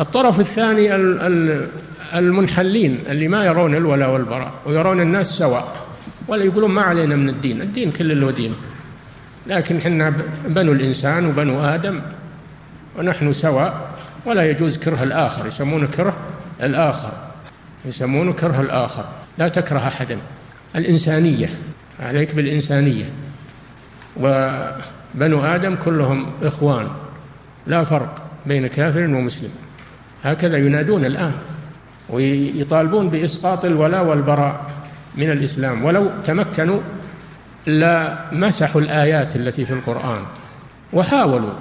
الطرف الثاني المنحلين اللي ما يرون الولاء والبراء ويرون الناس سواء. ولا يقولون ما علينا من الدين الدين كل له دين. لكن إحنا بنو الإنسان وبنو آدم ونحن سواء. ولا يجوز كره الآخر يسمونه كره الآخر. يسمونه كره الآخر. لا تكره أحدا. الإنسانية عليك بالإنسانية. وبنو آدم كلهم إخوان. لا فرق بين كافر ومسلم. هكذا ينادون الآن ويطالبون بإسقاط الولاء والبراء من الإسلام. ولو تمكنوا لمسحوا الآيات التي في القرآن وحاولوا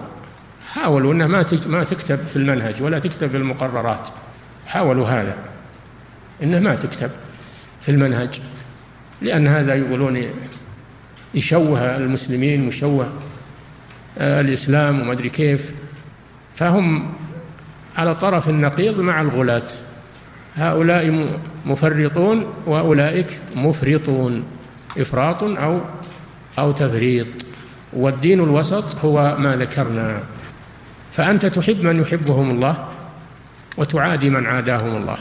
حاولوا أنها ما ما تكتب في المنهج ولا تكتب في المقررات. حاولوا هذا أنها ما تكتب في المنهج لأن هذا يقولون يشوه المسلمين ويشوه آه، الإسلام وما أدري كيف. فهم على طرف النقيض مع الغلاة. هؤلاء مفرطون وأولئك مفرطون. إفراط أو أو تفريط. والدين الوسط هو ما ذكرنا. فأنت تحب من يحبهم الله وتعادي من عاداهم الله.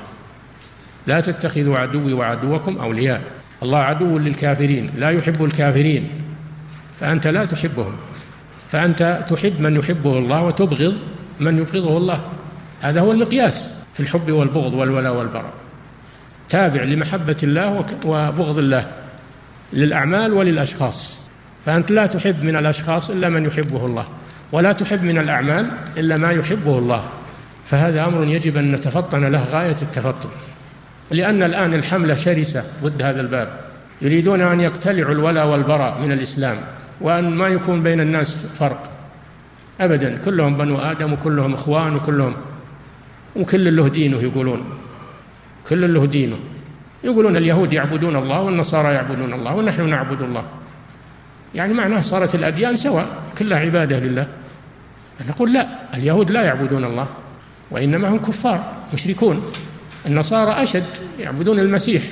لا تتخذوا عدوي وعدوكم أولياء. الله عدو للكافرين لا يحب الكافرين. فأنت لا تحبهم. فأنت تحب من يحبه الله وتبغض من يبغضه الله. هذا هو المقياس في الحب والبغض والولاء والبراء. تابع لمحبة الله وبغض الله للأعمال وللأشخاص. فأنت لا تحب من الأشخاص إلا من يحبه الله ولا تحب من الأعمال إلا ما يحبه الله. فهذا أمر يجب أن نتفطن له غاية التفطن. لأن الآن الحملة شرسة ضد هذا الباب. يريدون أن يقتلعوا الولاء والبراء من الإسلام وأن ما يكون بين الناس فرق. أبدا كلهم بنو آدم وكلهم إخوان وكلهم وكل له دينه يقولون كل له دينه يقولون اليهود يعبدون الله والنصارى يعبدون الله ونحن نعبد الله. يعني معناه صارت الأديان سواء كلها عبادة لله. نقول لا اليهود لا يعبدون الله وإنما هم كفار مشركون. النصارى أشد يعبدون المسيح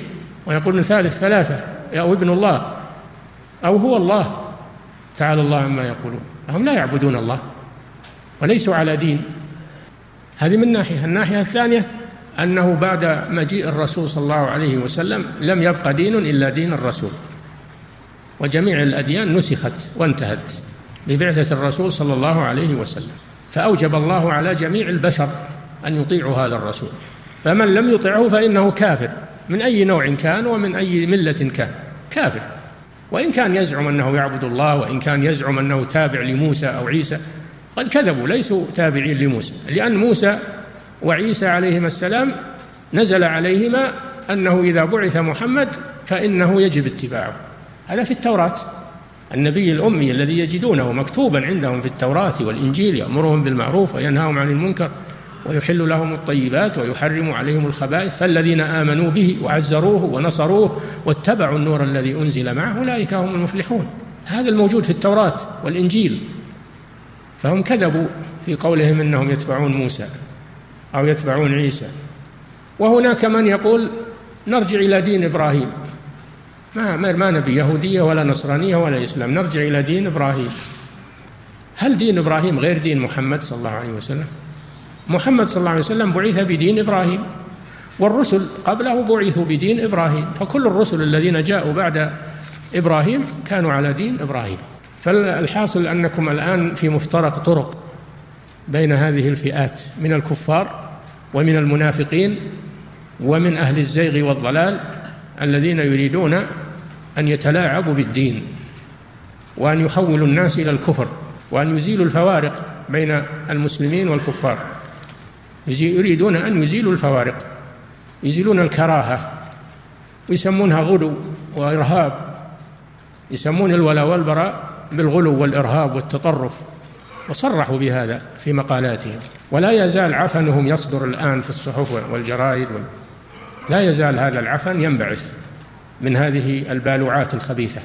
ويقولون ثالث ثلاثة أو ابن الله أو هو الله. تعالى الله عما يقولون. هم لا يعبدون الله وليسوا على دين. هذه من ناحية. الناحية الثانية أنه بعد مجيء الرسول صلى الله عليه وسلم لم يبق دين إلا دين الرسول وجميع الأديان نسخت وانتهت ببعثة الرسول صلى الله عليه وسلم فأوجب الله على جميع البشر أن يطيعوا هذا الرسول فمن لم يطعه فإنه كافر من أي نوع كان ومن أي ملة كان كافر وإن كان يزعم أنه يعبد الله وإن كان يزعم أنه تابع لموسى أو عيسى قد كذبوا ليسوا تابعين لموسى لأن موسى وعيسى عليهما السلام نزل عليهما أنه إذا بعث محمد فإنه يجب اتباعه. هذا في التوراة. النبي الأمي الذي يجدونه مكتوبا عندهم في التوراة والإنجيل يأمرهم بالمعروف وينهاهم عن المنكر ويحل لهم الطيبات ويحرم عليهم الخبائث فالذين آمنوا به وعزروه ونصروه واتبعوا النور الذي أنزل معه أولئك هم المفلحون. هذا الموجود في التوراة والإنجيل. فهم كذبوا في قولهم إنهم يتبعون موسى أو يتبعون عيسى. وهناك من يقول نرجع إلى دين إبراهيم. ما ما نبي يهودية ولا نصرانية ولا إسلام. نرجع إلى دين إبراهيم. هل دين إبراهيم غير دين محمد صلى الله عليه وسلم؟ محمد صلى الله عليه وسلم بعث بدين إبراهيم والرسل قبله بعثوا بدين إبراهيم. فكل الرسل الذين جاءوا بعد إبراهيم كانوا على دين إبراهيم. فالحاصل أنكم الآن في مفترق طرق بين هذه الفئات من الكفار ومن المنافقين ومن أهل الزيغ والضلال الذين يريدون أن يتلاعبوا بالدين وأن يحولوا الناس إلى الكفر وأن يزيلوا الفوارق بين المسلمين والكفار. يريدون أن يزيلوا الفوارق يزيلون الكراهة ويسمونها غلو وإرهاب يسمون الولاء والبراء. بالغلو والإرهاب والتطرف وصرحوا بهذا في مقالاتهم. ولا يزال عفنهم يصدر الآن في الصحف والجرائد وال... لا يزال هذا العفن ينبعث من هذه البالوعات الخبيثة.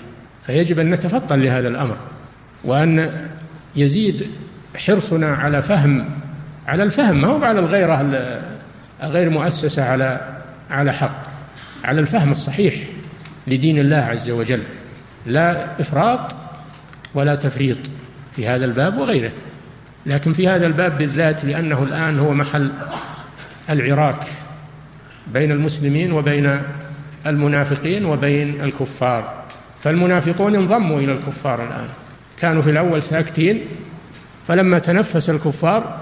فيجب أن نتفطن لهذا الأمر وأن يزيد حرصنا على فهم على الفهم. ما هو على الغيرة غير مؤسسة على على حق على الفهم الصحيح لدين الله عز وجل. لا إفراط ولا تفريط في هذا الباب وغيره. لكن في هذا الباب بالذات لأنه الآن هو محل العراك بين المسلمين وبين المنافقين وبين الكفار. فالمنافقون انضموا إلى الكفار الآن. كانوا في الأول ساكتين فلما تنفس الكفار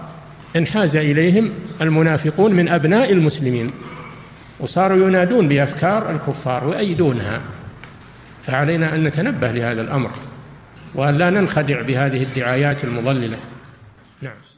انحاز إليهم المنافقون من أبناء المسلمين وصاروا ينادون بأفكار الكفار ويأيدونها. فعلينا أن نتنبه لهذا الأمر. وأن لا ننخدع بهذه الدعايات المضللة. نعم.